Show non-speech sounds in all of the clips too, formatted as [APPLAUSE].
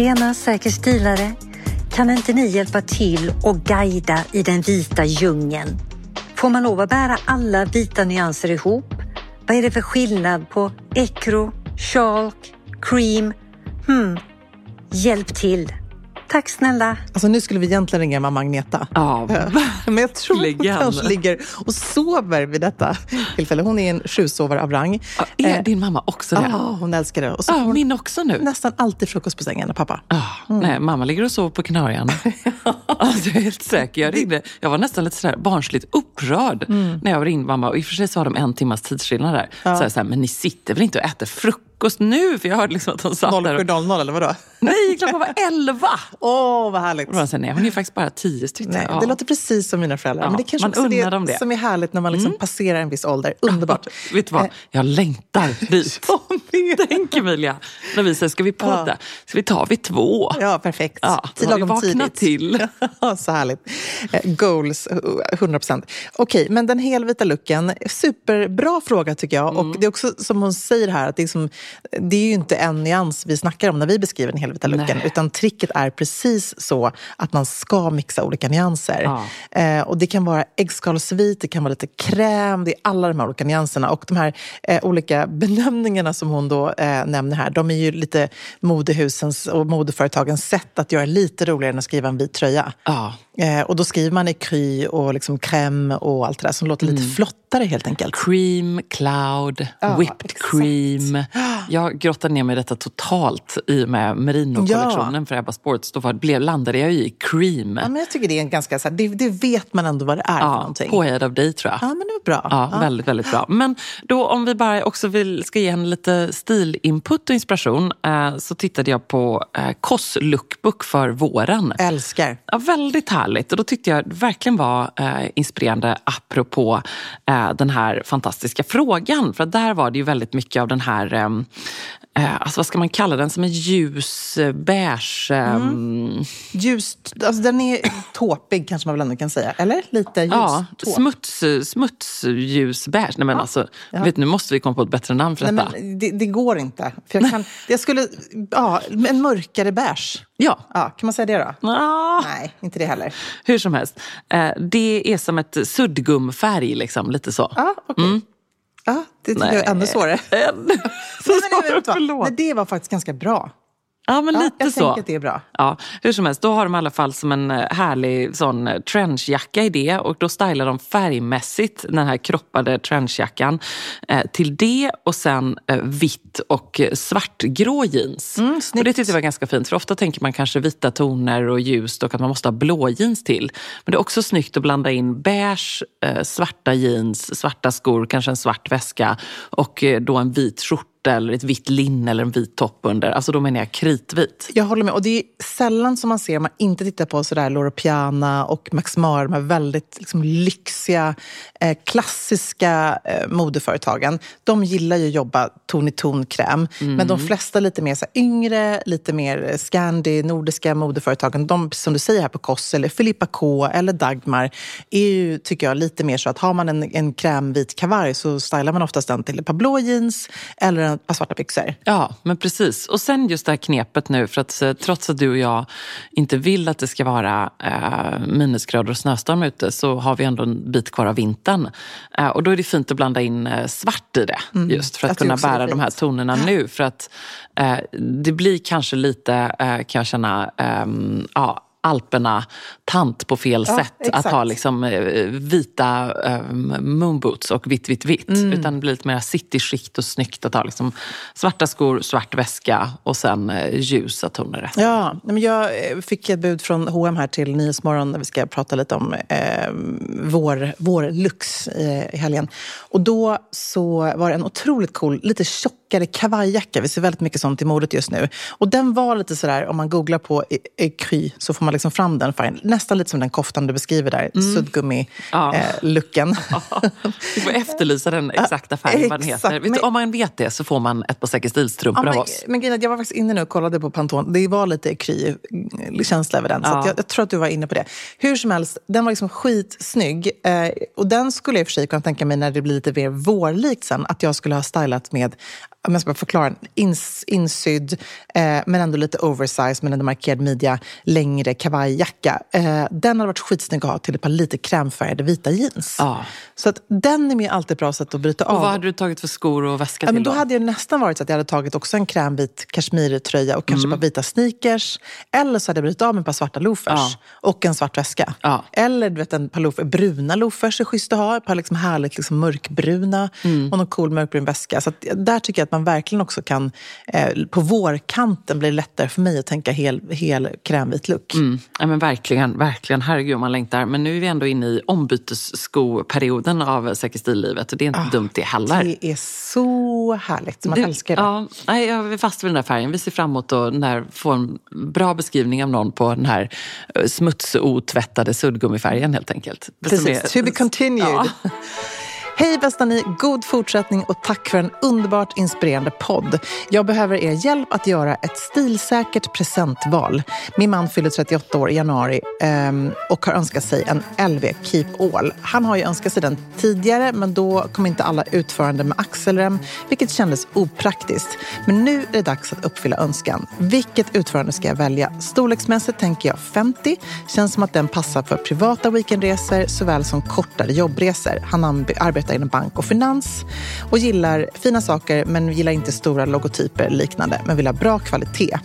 Tjena säker stilare! Kan inte ni hjälpa till och guida i den vita djungeln? Får man lov att bära alla vita nyanser ihop? Vad är det för skillnad på ekro, chalk, cream? Hmm, hjälp till! Tack snälla! Alltså nu skulle vi egentligen ringa mamma Agneta. Ja, [LAUGHS] Men jag tror att hon ligger och sover vid detta tillfälle. Hon är en sjusovare av rang. Ja, Är Eh, din mamma också det? Ja, hon älskar det. Och så Ja, har hon min också nu. nästan alltid frukost på sängen, pappa. Ah, Nej, mamma ligger och sover på Kanarien. [LAUGHS] alltså, jag är helt säker. Jag, ringde, jag var nästan lite sådär barnsligt upprörd när jag ringde mamma. Och I och för sig så har de en timmas tidsskillnad där. Så jag här, men ni sitter väl inte och äter frukost nu? För jag hörde liksom att de satt där. Och, 07.00 eller vadå? nej, klockan var elva! [LAUGHS] Åh, vad härligt. Och så här, nej, hon är faktiskt bara tio stycken. Nej, Ja. Det låter precis som mina föräldrar. Ja, men det kanske man också dem det. som är härligt när man liksom passerar en viss ålder. Underbart. [LAUGHS] Vet du vad? Eh, Jag längtar dit. [LAUGHS] [LAUGHS] Tänk Emilia, när vi säger, ska vi podda? Ska vi ta vid två? Ja, perfekt. Ja, Tid lagom vaknat tidigt. till. [LAUGHS] Ja, Så härligt. Eh, Goals, eh, 100 procent. Okej, men den helvita looken. Superbra fråga tycker jag. Mm. Och det är också som hon säger här, att det är, som, det är ju inte en nyans vi snackar om när vi beskriver den helvita looken. Nej. Utan tricket är precis så att man ska mixa olika nyanser. Ja. Eh, och det kan vara äggskalsvit, det kan vara lite kräm, det är alla de här olika nyanserna. Och de här eh, olika benämningarna som hon då eh, nämner här, de är ju lite modehusens och modeföretagens sätt att göra lite roligare än att skriva en vit tröja. Ja. Eh, och då skriver man ekry och liksom crème och allt det där som låter lite flottare helt enkelt. Cream, cloud, Ja, whipped exakt. cream. [GASPS] Jag grottade ner mig i detta totalt i och med Merino-kollektionen för Ebba Sports. Då var, blev, landade jag i cream. Ja, men jag tycker det är en ganska, så här, det, det vet man ändå vad det är för Ja, någonting. påhejad av dig tror jag. Ja, men det var bra. Ja, väldigt, väldigt bra. Men då om vi bara också vill, ska ge henne lite stilinput och inspiration eh, så tittade jag på eh, Koss lookbook för våren. Älskar. Ja, väldigt härligt. Och då tyckte jag det verkligen var eh, inspirerande apropå eh, den här fantastiska frågan. För att där var det ju väldigt mycket av den här, ehm, eh, eh, alltså vad ska man kalla den, som en ljus eh, beige... Eh, Ljust, alltså den är tåpig kanske man väl ändå kan säga. Eller? Lite ljus. Ja, tåp. smuts, smutsljus beige. Nej men alltså, vet, nu måste vi komma på ett bättre namn för Nej, detta. men det, det går inte. För jag, kan, jag skulle... Ja, en mörkare beige. Ja. Ja, kan man säga det då? Ah. Nej, inte det heller. Hur som helst. Eh, det är som ett suddgumfärg, liksom, lite så. Ja, okej. Ja, det tycker jag är ännu svårare. Än. [LAUGHS] Nej, så men, [LAUGHS] nej, vet du vad? förlåt. men det var faktiskt ganska bra. Ja, men Ja, lite jag så. tänker att det är bra. Ja, hur som helst, då har de i alla fall som en eh, härlig sån eh, trenchjacka i det och då stylar de färgmässigt den här kroppade trenchjackan eh, till det och sen eh, vitt och eh, svartgrå jeans. Mm, och det tyckte jag var ganska fint för ofta tänker man kanske vita toner och ljust och att man måste ha blå jeans till. Men det är också snyggt att blanda in beige, eh, svarta jeans, svarta skor, kanske en svart väska och då en vit skjorta eller ett vitt linne eller en vit topp under. Alltså då menar jag kritvit. Jag håller med. Och det är sällan som man ser, om man inte tittar på sådär Loro Piana och Max Mara, de här väldigt liksom, lyxiga, eh, klassiska eh, modeföretagen. De gillar ju att jobba ton i ton kräm. Men de flesta lite mer så här, yngre, lite mer eh, Scandi, nordiska modeföretagen, de som du säger här på Koss eller Filippa K eller Dagmar, är ju, tycker jag, lite mer så att har man en, en krämvit kavaj så stylar man oftast den till ett par blå jeans eller ett par svarta byxor. Ja, men precis. Och sen just det här knepet nu, för att eh, trots att du och jag inte vill att det ska vara eh, minusgrader och snöstorm ute så har vi ändå en bit kvar av vintern. Eh, och då är det fint att blanda in eh, svart i det, just för att tycker kunna bära de här tonerna nu. För att eh, det blir kanske lite, eh, kan jag känna, ehm, ja, Alperna-tant på fel Ja, sätt. exakt. Att ha liksom eh, vita um, moonboots och vitt, vitt, vitt. Mm. Utan det blir lite mer cityskikt och snyggt att ha liksom svarta skor, svart väska och sen eh, ljusa toner. Ja, men jag eh, fick ett bud från H&M här till Nyhetsmorgon när vi ska prata lite om eh, vår, vår lux eh, i helgen. Och då så var det en otroligt cool, lite tjockare kavajjacka. Vi ser väldigt mycket sånt i modet just nu. Och den var lite sådär, om man googlar på e- Ecry så får man liksom fram den färgen. Nästan lite som den koftan du beskriver där, Ja. suddgummi-looken. Du [LAUGHS] får efterlysa den [LAUGHS] exakta färgen, vad den heter. Vet du, Men- om man vet det så får man ett par Säker stilstrumpor Ja, av men, oss. men grejen jag var faktiskt inne nu och kollade på Pantone. Det var lite Kry-känsla över den. Så Ja. jag, jag tror att du var inne på det. Hur som helst, den var liksom skitsnygg. Eh, och den skulle jag i och för sig kunna tänka mig när det blir lite mer vårlikt sen, att jag skulle ha stylat med om jag ska bara förklara, ins, insydd eh, men ändå lite oversized men ändå markerad midja, längre kavajjacka. Eh, den hade varit skitsnygg att ha till ett par lite krämfärgade vita jeans. Ja. Så att den är ju alltid ett bra sätt att bryta Och av. vad hade du tagit för skor och väska till men då hade jag nästan varit så att jag hade tagit också en krämvit kashmirtröja och kanske ett par vita sneakers. Eller så hade jag brutit av med ett par svarta loafers Ja. och en svart väska. Ja. Eller du vet, en par loafers, bruna loafers är schysst att ha. Ett par liksom härligt liksom mörkbruna och någon cool mörkbrun väska. Så att, där tycker jag att man verkligen också kan, eh, på vårkanten blir det lättare för mig att tänka hel, hel krämvit look. Mm. Ja, men verkligen, verkligen. Herregud man längtar. Men nu är vi ändå inne i ombytesskoperioden av Säker stillivet och det är inte dumt det heller. Det är så härligt. Man Det- älskar det. Ja, nej, jag är fast vid den där färgen. Vi ser fram emot att få en bra beskrivning av någon på den här eh, smutsotvvättade suddgummifärgen helt enkelt. Precis, är- to be continued. Ja. [LAUGHS] Hej bästa ni, god fortsättning och tack för en underbart inspirerande podd. Jag behöver er hjälp att göra ett stilsäkert presentval. Min man fyller 38 år i januari ehm, och har önskat sig en LV Keep All. Han har ju önskat sig den tidigare men då kom inte alla utförande med axelrem vilket kändes opraktiskt. Men nu är det dags att uppfylla önskan. Vilket utförande ska jag välja? Storleksmässigt tänker jag 50. Känns som att den passar för privata weekendresor såväl som kortare jobbresor. Han arbetar arbetar inom bank och finans och gillar fina saker men gillar inte stora logotyper eller liknande men vill ha bra kvalitet.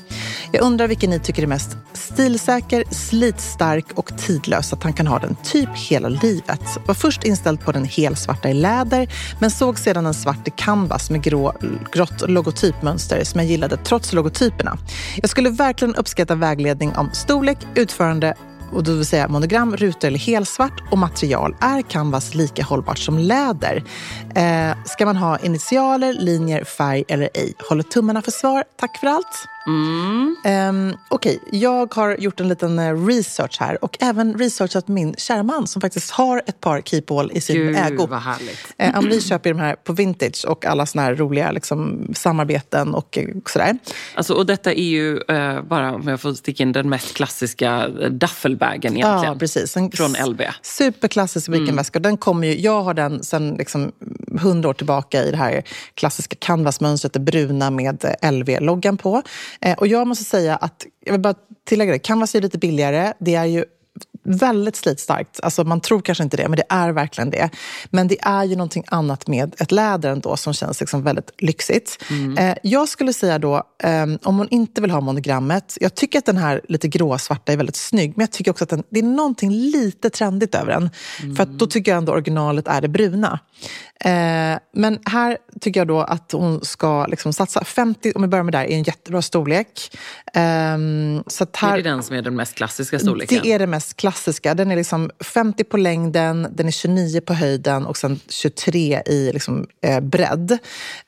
Jag undrar vilken ni tycker är mest stilsäker, slitstark och tidlös så att han kan ha den typ hela livet. Var först inställd på den helsvarta i läder men såg sedan en svart i canvas med grå, grått logotypmönster som jag gillade trots logotyperna. Jag skulle verkligen uppskatta vägledning om storlek, utförande och det vill säga monogram, rutor eller helsvart och material. Är canvas lika hållbart som läder? Eh, ska man ha initialer, linjer, färg eller ej? Håller tummarna för svar. Tack för allt. Um, Okej, jag har gjort en liten eh, research här och även researchat min kära man som faktiskt har ett par Keep All i sin Gud, ägo. vad härligt. Eh, Anneli köper de här på vintage och alla såna här roliga liksom, samarbeten och eh, sådär. Alltså, och detta är ju, eh, bara om jag får sticka in, den mest klassiska duffelbagen egentligen. Ja, precis. En Från LB. Superklassisk weekendväska. Den kommer ju, jag har den sedan liksom 100 år tillbaka i det här klassiska canvasmönstret, det bruna med LV-loggan på. Eh, och jag måste säga att, jag vill bara tillägga det, canvas är lite billigare. Det är ju väldigt slitstarkt. Alltså man tror kanske inte det, men det är verkligen det. Men det är ju någonting annat med ett läder ändå som känns liksom väldigt lyxigt. Eh, jag skulle säga då, eh, om hon inte vill ha monogrammet, jag tycker att den här lite gråsvarta är väldigt snygg, men jag tycker också att den, det är någonting lite trendigt över den. För att då tycker jag ändå originalet är det bruna. Eh, men här tycker jag då att hon ska liksom satsa 50, om vi börjar med där, är en jättebra storlek. Ehm, så här, Är det den som är den mest klassiska storleken? det är det mest klassiska. Den är liksom 50 på längden, den är 29 på höjden och sen 23 i liksom, eh, bredd.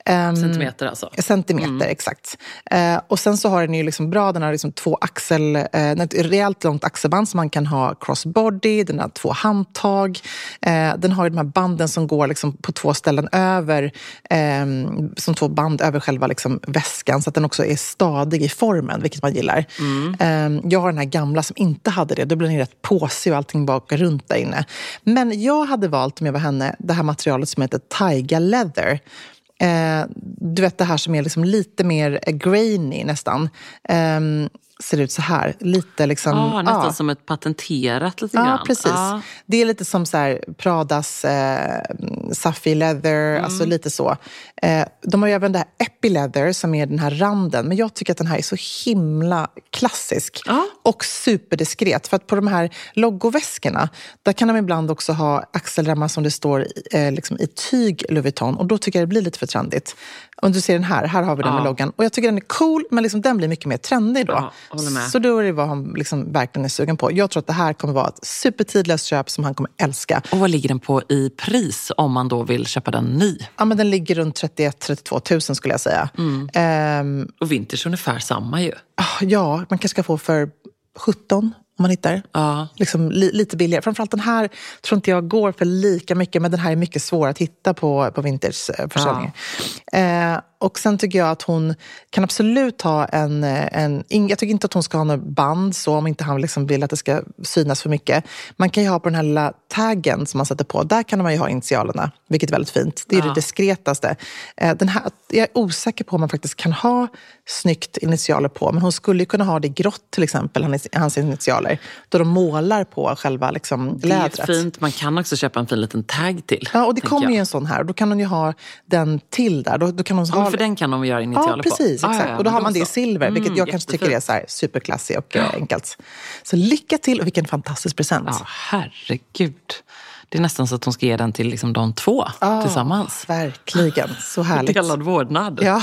Ehm, Centimeter alltså? Centimeter, exakt. Eh, och sen så har den ju liksom bra, den har liksom två axel, eh, ett rejält långt axelband som man kan ha crossbody, den har två handtag. Eh, den har ju de här banden som går liksom på två ställen över, eh, som två band över själva liksom väskan så att den också är stadig i formen, vilket man gillar. Eh, jag har den här gamla som inte hade det, då blir den rätt påsig och allting bakar runt där inne. Men jag hade valt, om jag var henne, det här materialet som heter Taiga Leather. Eh, du vet det här som är liksom lite mer grainy nästan. Ser ut så här. Lite liksom... Ja, nästan ja. som ett patenterat lite Ja, grann. precis. Ja. Det är lite som så här, Pradas eh, Safi Leather, Mm. alltså lite så. Eh, de har ju även det här Epi Leather som är den här randen. Men jag tycker att den här är så himla klassisk Ja. och superdiskret. För att på de här logoväskorna, där kan de ibland också ha axelremmar som det står i, eh, liksom i tyg Louis Vuitton. Och då tycker jag det blir lite för trendigt. Om du ser den här, här har vi den med loggan. Och jag tycker den är cool, men liksom den blir mycket mer trendig då. Så då är det vad han liksom verkligen är sugen på. Jag tror att det här kommer vara ett supertidlöst köp som han kommer älska. Och vad ligger den på i pris om man då vill köpa den ny? Ja, men den ligger runt 31-32 000 skulle jag säga. Mm. Ehm, Och Vintage ungefär samma ju. ah, ja, man kanske ska få för 17 om man hittar. Ja. Liksom li, lite billigare. Framförallt den här tror inte jag går för lika mycket, men den här är mycket svår att hitta på, på vintage-försäljningen. Eh, och sen tycker jag att hon kan absolut ha en... en jag tycker inte att hon ska ha något band så om inte han liksom vill att det ska synas för mycket. Man kan ju ha på den här lilla taggen som man sätter på, där kan man ju ha initialerna, vilket är väldigt fint. Det är Ja. det diskretaste. Eh, den här, jag är osäker på om man faktiskt kan ha snyggt initialer på, men hon skulle ju kunna ha det grått till exempel, hans, hans initialer, då de målar på själva liksom, Det är lädret. fint. Man kan också köpa en fin liten tag till. Ja, och det kommer ju en sån här. Då kan hon ju ha den till där. Då, då kan hon Ja, ha... för den kan de göra initialer Ja, på. precis. Ah, Exakt. ja, och då har man det i silver, vilket Mm, jag kanske tycker är jättefint. så här superklassigt och eh, enkelt. Så lycka till och vilken fantastisk present. Ja, herregud. Det är nästan så att hon ska ge den till liksom de två Ja, tillsammans. Verkligen. Så härligt. [LAUGHS] Delad vårdnad. Ja.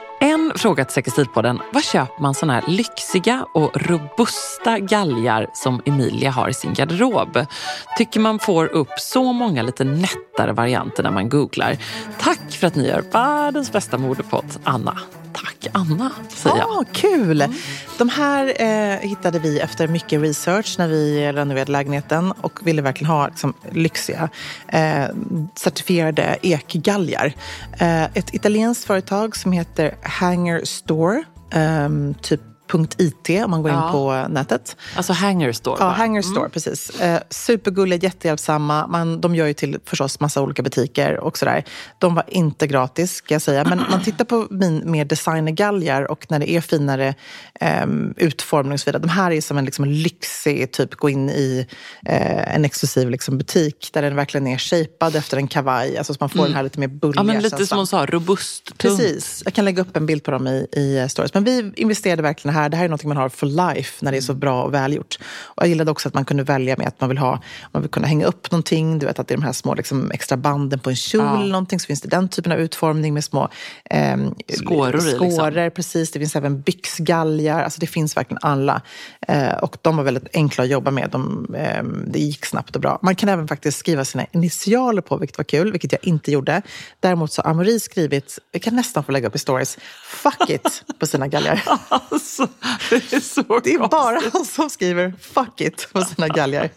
En fråga till Säker stil-podden. Vad köper man såna här lyxiga och robusta galgar som Emilia har i sin garderob? Tycker man får upp så många lite nättare varianter när man googlar. Tack för att ni gör världens bästa modepodd, Anna. Tack Anna, säger jag. Ah, kul! De här eh, hittade vi efter mycket research när vi renoverade lägenheten och ville verkligen ha liksom, lyxiga eh, certifierade ekgalgar. Eh, ett italienskt företag som heter Hanger Store, ehm, typ hanger.it om man går in Ja. på nätet. Alltså hanger store. Ja, bara. Hanger Store, precis. Eh, supergulliga, jättehjälpsamma. Man, de gör ju till förstås massa olika butiker och sådär. De var inte gratis, ska jag säga. Men man tittar på min, mer designergalgar och när det är finare ehm, utformning och så vidare. De här är som en liksom, lyxig, typ gå in i eh, en exklusiv liksom, butik där den verkligen är shapad efter en kavaj. Alltså så man får den här lite mer bulliga Ja, men lite som hon sa, robust, tungt. Precis. Jag kan lägga upp en bild på dem i, i eh, stories. Men vi investerade verkligen här. Det här är något man har for life när det är så bra och välgjort. Och jag gillade också att man kunde välja med att man vill ha, man vill kunna hänga upp någonting. Du vet att det är de här små liksom, extra banden på en kjol Ja. eller någonting. Så finns det den typen av utformning med små ehm, Skåror i, liksom. skåror, precis. Det finns även byxgalgar. Alltså det finns verkligen alla. Eh, och de var väldigt enkla att jobba med. De, ehm, det gick snabbt och bra. Man kan även faktiskt skriva sina initialer på, vilket var kul, vilket jag inte gjorde. Däremot så har Amori skrivit, jag kan nästan få lägga upp i stories, fuck it på sina galgar. [LAUGHS] [LAUGHS] Alltså, det är så Det är konstigt. bara han som skriver fuck it på sina galgar.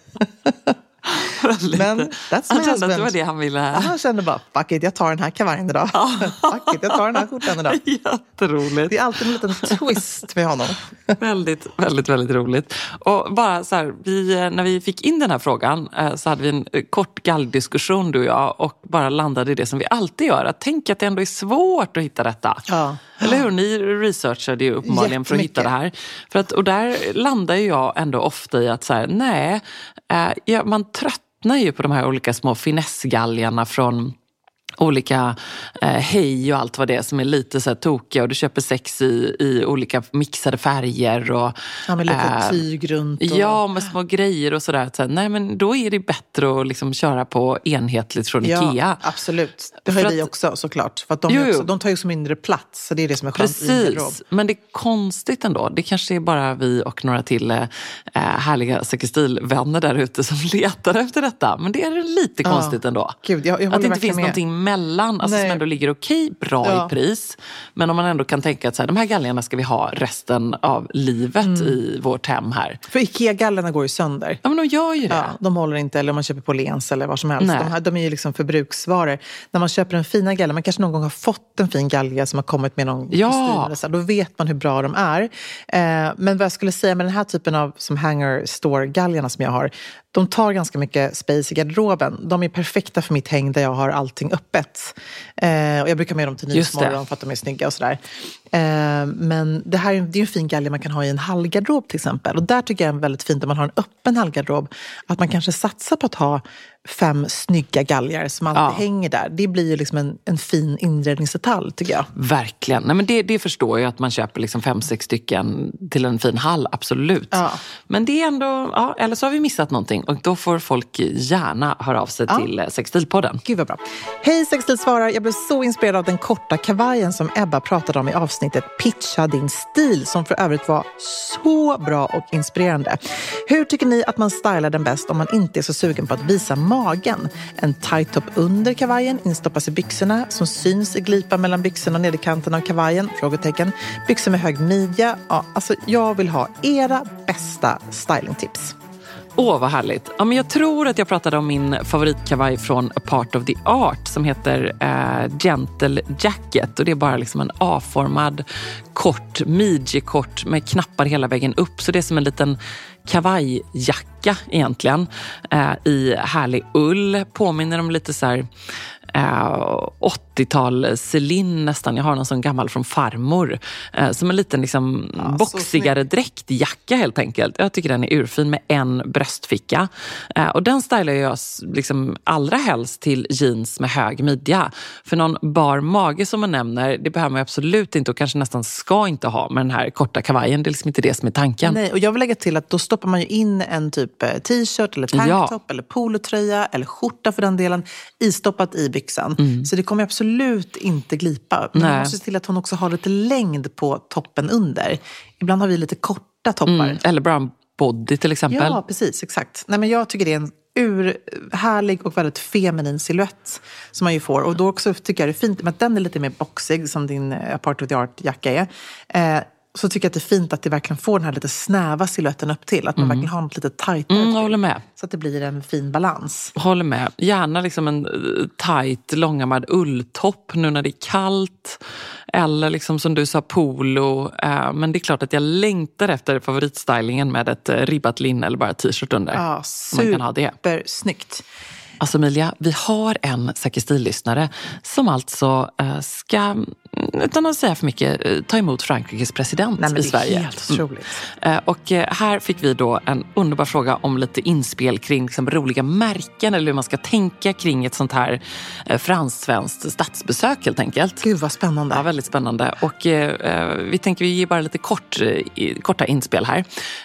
Men that's my kände att det var husband. det han ville. Han kände bara, fuck it, jag tar den här kavajen idag. [LAUGHS] fuck it, jag tar den här skjortan idag. [LAUGHS] Jätteroligt. Det är alltid en liten twist med honom. [LAUGHS] Väldigt, väldigt, väldigt roligt. Och bara så här, vi, när vi fick in den här frågan eh, så hade vi en eh, kort galldiskussion du och jag och bara landade i det som vi alltid gör. Att tänk att det ändå är svårt att hitta detta. Ja. Eller hur? Ni researchade ju uppenbarligen för att hitta det här. För att, och där landar jag ändå ofta i att så här, nej, eh, ja, man tröttnar ju på de här olika små finessgalgarna från olika eh, hej och allt vad det är som är lite så här tokiga och du köper sex i, i olika mixade färger. Och, Ja, med lite eh, tyg runt. Och... Ja, med små grejer och sådär. Så nej, men då är det bättre att liksom köra på enhetligt från Ja, Ikea. absolut. Det har ju vi också såklart. För de, Jo, också, de tar ju så mindre plats, så det är det som är skönt. Precis, men det är konstigt ändå. Det kanske är bara vi och några till eh, härliga säkerstilvänner där ute som [LAUGHS] letar efter detta. Men det är lite Ja. konstigt ändå. Gud, jag- jag att det inte finns med. någonting mellan, alltså som ändå ligger okej bra Ja. i pris. Men om man ändå kan tänka att så här, de här galgarna ska vi ha resten av livet Mm. i vårt hem här. För Ikea-gallerna går ju sönder. Ja, men de gör ju det. Ja, de håller inte, eller om man köper på Lens eller vad som helst. Nej. De, här, de är ju liksom förbruksvaror. När man köper en fina galge, man kanske någon gång har fått en fin galge som har kommit med någon Ja. kostym eller så, då vet man hur bra de är. Eh, men vad jag skulle säga med den här typen av som hanger store-galgarna som jag har, de tar ganska mycket space i garderoben. De är perfekta för mitt häng där jag har allting öppet. Eh, och jag brukar med dem till. Nyhetsmorgon för att de är snygga och sådär. Eh, men det här är, det är en fin galge man kan ha i en hallgarderob till exempel. Och där tycker jag är väldigt fint om man har en öppen hallgarderob. Att man kanske satsar på att ha fem snygga galgar som alltid Ja. hänger där. Det blir ju liksom en, en fin inredningsdetalj tycker jag. Verkligen. Nej, men det, det förstår jag att man köper liksom fem, sex stycken till en fin hall, absolut. Ja. Men det är ändå, ja, eller så har vi missat någonting och då får folk gärna höra av sig Ja. till eh, Sextilpodden. Gud vad bra. Hej Sextil svarar. Jag blev så inspirerad av den korta kavajen som Ebba pratade om i avsnittet Pitcha din stil som för övrigt var så bra och inspirerande. Hur tycker ni att man stylar den bäst om man inte är så sugen på att visa magen? En tight top under kavajen instoppas i byxorna som syns i glipan mellan byxorna och nederkanten av kavajen? Frågetecken. Byxor med hög midja. Ja, alltså jag vill ha era bästa stylingtips. Åh, vad härligt. Ja, men jag tror att jag pratade om min favoritkavaj från A Part of the Art som heter eh, Gentle Jacket. Och Det är bara liksom en A-formad, kort, midjekort med knappar hela vägen upp. Så det är som en liten kavajjacka egentligen eh, i härlig ull. Påminner om lite så här eh, 80-tal Celine nästan. Jag har någon sån gammal från farmor. Eh, som en liten liksom, Ja, boxigare dräktjacka helt enkelt. Jag tycker den är urfin med en bröstficka. Eh, och den stylar jag liksom allra helst till jeans med hög midja. För någon bar mage som man nämner, det behöver man absolut inte och kanske nästan ska inte ha med den här korta kavajen. Det är liksom inte det som är tanken. Nej, och jag vill lägga till att då stoppar man ju in en typ eh, t-shirt eller tanktop eller polotröja eller skjorta för den delen istoppat i byxan. Så det kommer absolut inte glipa. Men man Nej. måste se till att hon också har lite längd på toppen under. Ibland har vi lite korta toppar. Mm, eller brown body till exempel. Ja, precis. Exakt. Nej, men jag tycker det är en urhärlig och väldigt feminin silhuett som man ju får. Och då också tycker jag det är fint, att den är lite mer boxig som din eh, Apart of the Art-jacka är. Eh, så tycker jag att det är fint att det verkligen får den här lite snäva siluetten upp till. Att man verkligen har något lite tajtare. Mm, jag håller med. Så att det blir en fin balans. Håller med. Gärna liksom en eh, tight, långärmad ulltopp nu när det är kallt. Eller liksom som du sa, polo. Eh, men det är klart att jag längtar efter favoritstylingen med ett eh, ribbat linne eller bara t-shirt under. Ja, man kan ha det. supersnyggt. Alltså Emilia, vi har en Säker stil-lyssnare som alltså eh, ska, mm, utan att säga för mycket, eh, ta emot Frankrikes president Nej, i det är Sverige. helt otroligt. Eh, Och här fick vi då en underbar fråga om lite inspel kring liksom, roliga märken eller hur man ska tänka kring ett sånt här fransk-svenskt statsbesök helt enkelt. Gud vad spännande. Ja, väldigt spännande. Och eh, vi tänker vi ger bara lite kort, korta inspel här.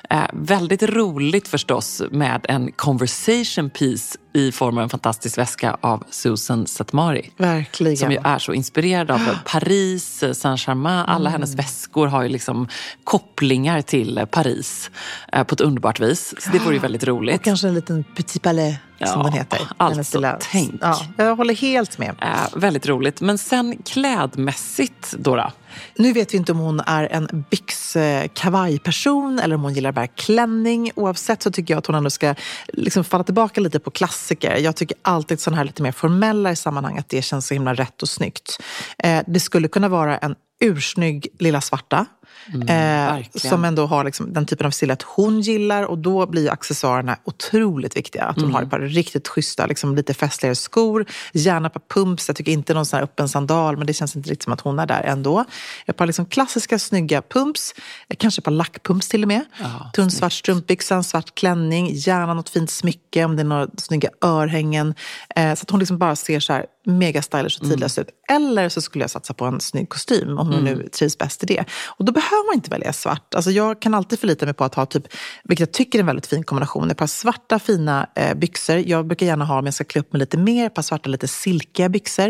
Eh, väldigt roligt förstås med en conversation piece i form av en fantastisk väska av Susan Satmari. Verkligen. Som ju är så inspirerad av [GASPS] Paris, Saint-Germain. Alla hennes väskor har ju liksom kopplingar till Paris eh, på ett underbart vis. Så det vore ju [GASPS] väldigt roligt. Och kanske en liten petit palais som Ja, den heter. alltså, lilla- tänk. Ja, jag håller helt med. Eh, väldigt roligt. Men sen klädmässigt då? Nu vet vi inte om hon är en byx eh, kavajperson eller om hon gillar bara klänning. Oavsett så tycker jag att hon ändå ska liksom falla tillbaka lite på klassiker. Jag tycker alltid sådana här lite mer formella i sammanhang att det känns så himla rätt och snyggt. Eh, det skulle kunna vara en ursnygg lilla svarta. Eh, verkligen. som ändå har liksom den typen av silhuett hon gillar och då blir accessoarerna otroligt viktiga. Att hon har ett par riktigt schyssta, liksom, lite festligare skor, gärna ett par pumps. Jag tycker inte någon sån här öppen sandal men det känns inte riktigt som att hon är där ändå. Ett par liksom klassiska snygga pumps, eh, kanske ett par lackpumps till och med. Tunn svart strumpbyxa, en svart klänning, gärna något fint smycke om det är några snygga örhängen. Eh, så att hon liksom bara ser så här mega stylish och tidlös ut. Eller så skulle jag satsa på en snygg kostym om hon nu trivs bäst i det. Och då behöver man inte välja svart. Alltså jag kan alltid förlita mig på att ha, typ, vilket jag tycker är en väldigt fin kombination, ett par svarta fina eh, byxor. Jag brukar gärna ha, om jag ska klä upp mig lite mer, ett par svarta lite silkiga byxor.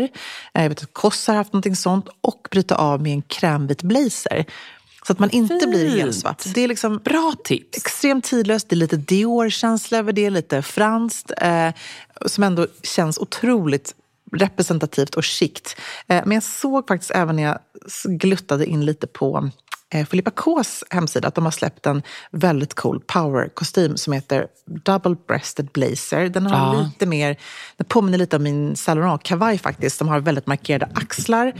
Eh, jag vet att Koss har haft någonting sånt. Och bryta av med en krämvit blazer. Så att man inte blir Fint. helt svart. Det är liksom Bra tips. extremt tidlöst. Det är lite Dior-känsla över det, lite franskt. Eh, som ändå känns otroligt representativt och chict. Eh, men jag såg faktiskt även när jag gluttade in lite på Filippa Ks hemsida att de har släppt en väldigt cool power-kostym som heter Double Breasted Blazer. Den har Ja. lite mer, den påminner lite om min Saint Laurent-kavaj faktiskt. De har väldigt markerade axlar. Eh,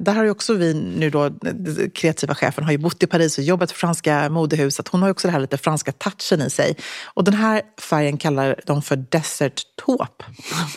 där har ju också vi nu då, den kreativa chefen har ju bott i Paris och jobbat för franska modehuset. Hon har ju också det här lite franska touchen i sig. Och den här färgen kallar de för Desert Taupe.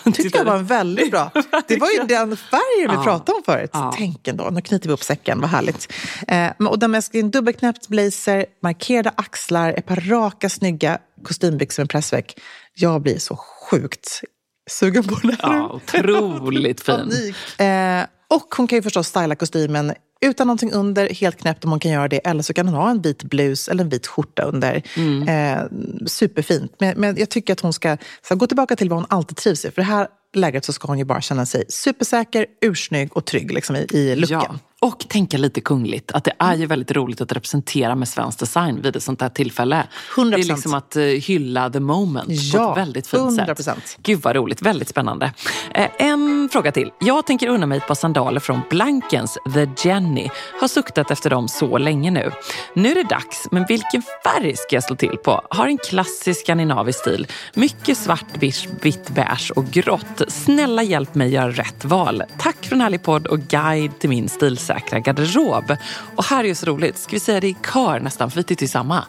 [LAUGHS] tyckte jag var en väldigt bra. Det var ju den färgen vi Ja. pratade om förut. Ja. Tänk ändå, nu knyter vi upp säcken, vad härligt. Eh, men- och den med en dubbelknäppt blazer, markerade axlar, ett par raka snygga kostymbyxor med pressväck. Jag blir så sjukt sugen på det här. Ja, otroligt [LAUGHS] fin. Eh, och hon kan ju förstås styla kostymen utan någonting under, helt knäppt om hon kan göra det. Eller så kan hon ha en vit blus eller en vit skjorta under. Mm. Eh, superfint. Men, men jag tycker att hon ska så gå tillbaka till vad hon alltid trivs i. För det här läget så ska hon ju bara känna sig supersäker, ursnygg och trygg liksom, i, i looken. Ja. Och tänka lite kungligt. Att det är ju väldigt roligt att representera med svensk design vid ett sånt här tillfälle. 100%. Det är liksom att eh, hylla the moment på Ja, ett väldigt fint 100%. sätt. Gud vad roligt, väldigt spännande. Eh, en fråga till. Jag tänker unna mig ett par sandaler från Blankens The Jenny. Har suktat efter dem så länge nu. Nu är det dags, men vilken färg ska jag slå till på? Har en klassisk skandinavisk stil. Mycket svart, vitt, beige och grått. Snälla hjälp mig göra rätt val. Tack för en härlig podd och guide till min säkra garderob. Och här är ju så roligt, ska vi säga det i kör nästan, för vi tittar ju samma.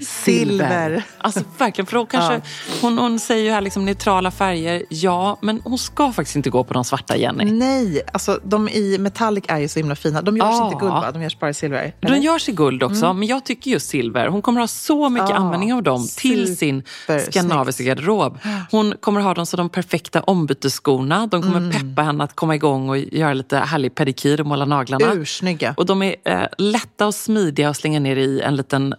Silver. Alltså verkligen, för då kanske, Ja. hon, hon säger ju här liksom neutrala färger, ja, men hon ska faktiskt inte gå på de svarta Jenny. Nej, alltså de i metallic är ju så himla fina. De görs Ja. inte i guld va? De görs bara i silver. De eller? görs i guld också, Mm. men jag tycker just silver. Hon kommer ha så mycket Ja, användning av dem till sin skandinaviska garderob. Hon kommer ha dem som de perfekta ombytesskorna. De kommer Mm. peppa henne att komma igång och göra lite härlig pedikyr och måla naglarna. Ursnygga. Och de är eh, lätta och smidiga att slänga ner i en liten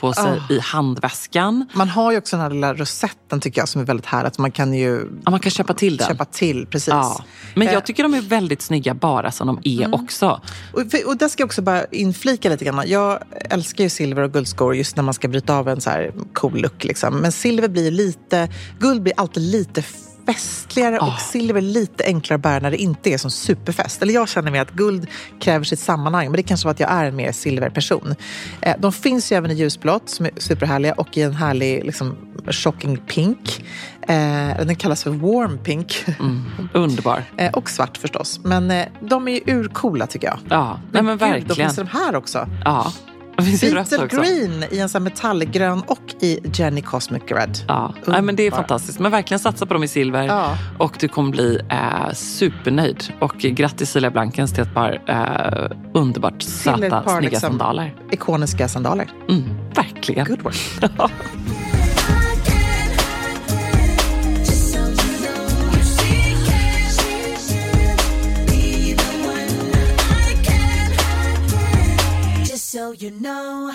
sidenskopåse Ah. i handväskan. Man har ju också den här lilla rosetten tycker jag som är väldigt härligt. Man kan ju Ja, man kan köpa till den. köpa till. Precis. Ja. Men Eh, jag tycker de är väldigt snygga bara som de är också. Och, och där ska jag också bara inflika lite grann. Jag älskar ju silver och guldskor just när man ska bryta av en så här cool look. Liksom. Men silver blir lite, guld blir alltid lite festligare och silver lite enklare att bära när det inte är som superfest. Eller jag känner mig att guld kräver sitt sammanhang, men det kanske var att jag är en mer silverperson. Eh, de finns ju även i ljusblått som är superhärliga och i en härlig liksom, shocking pink. Eh, den kallas för warm pink. Mm, underbar. [LAUGHS] Eh, och svart förstås. Men eh, de är ju urcoola tycker jag. Ja, nej men Gud, då verkligen. finns de här också. Ja. Beetle. Green i en sån metallgrön och i Jenny Cosmic Red. Ja, nej, men det är fantastiskt. Men verkligen satsa på dem i silver Ja. och du kommer bli eh, supernöjd. Och grattis Silja Blankens till ett par eh, underbart söta, par, snygga liksom, sandaler. Ikoniska sandaler. Mm, verkligen. Good work. [LAUGHS] so you know.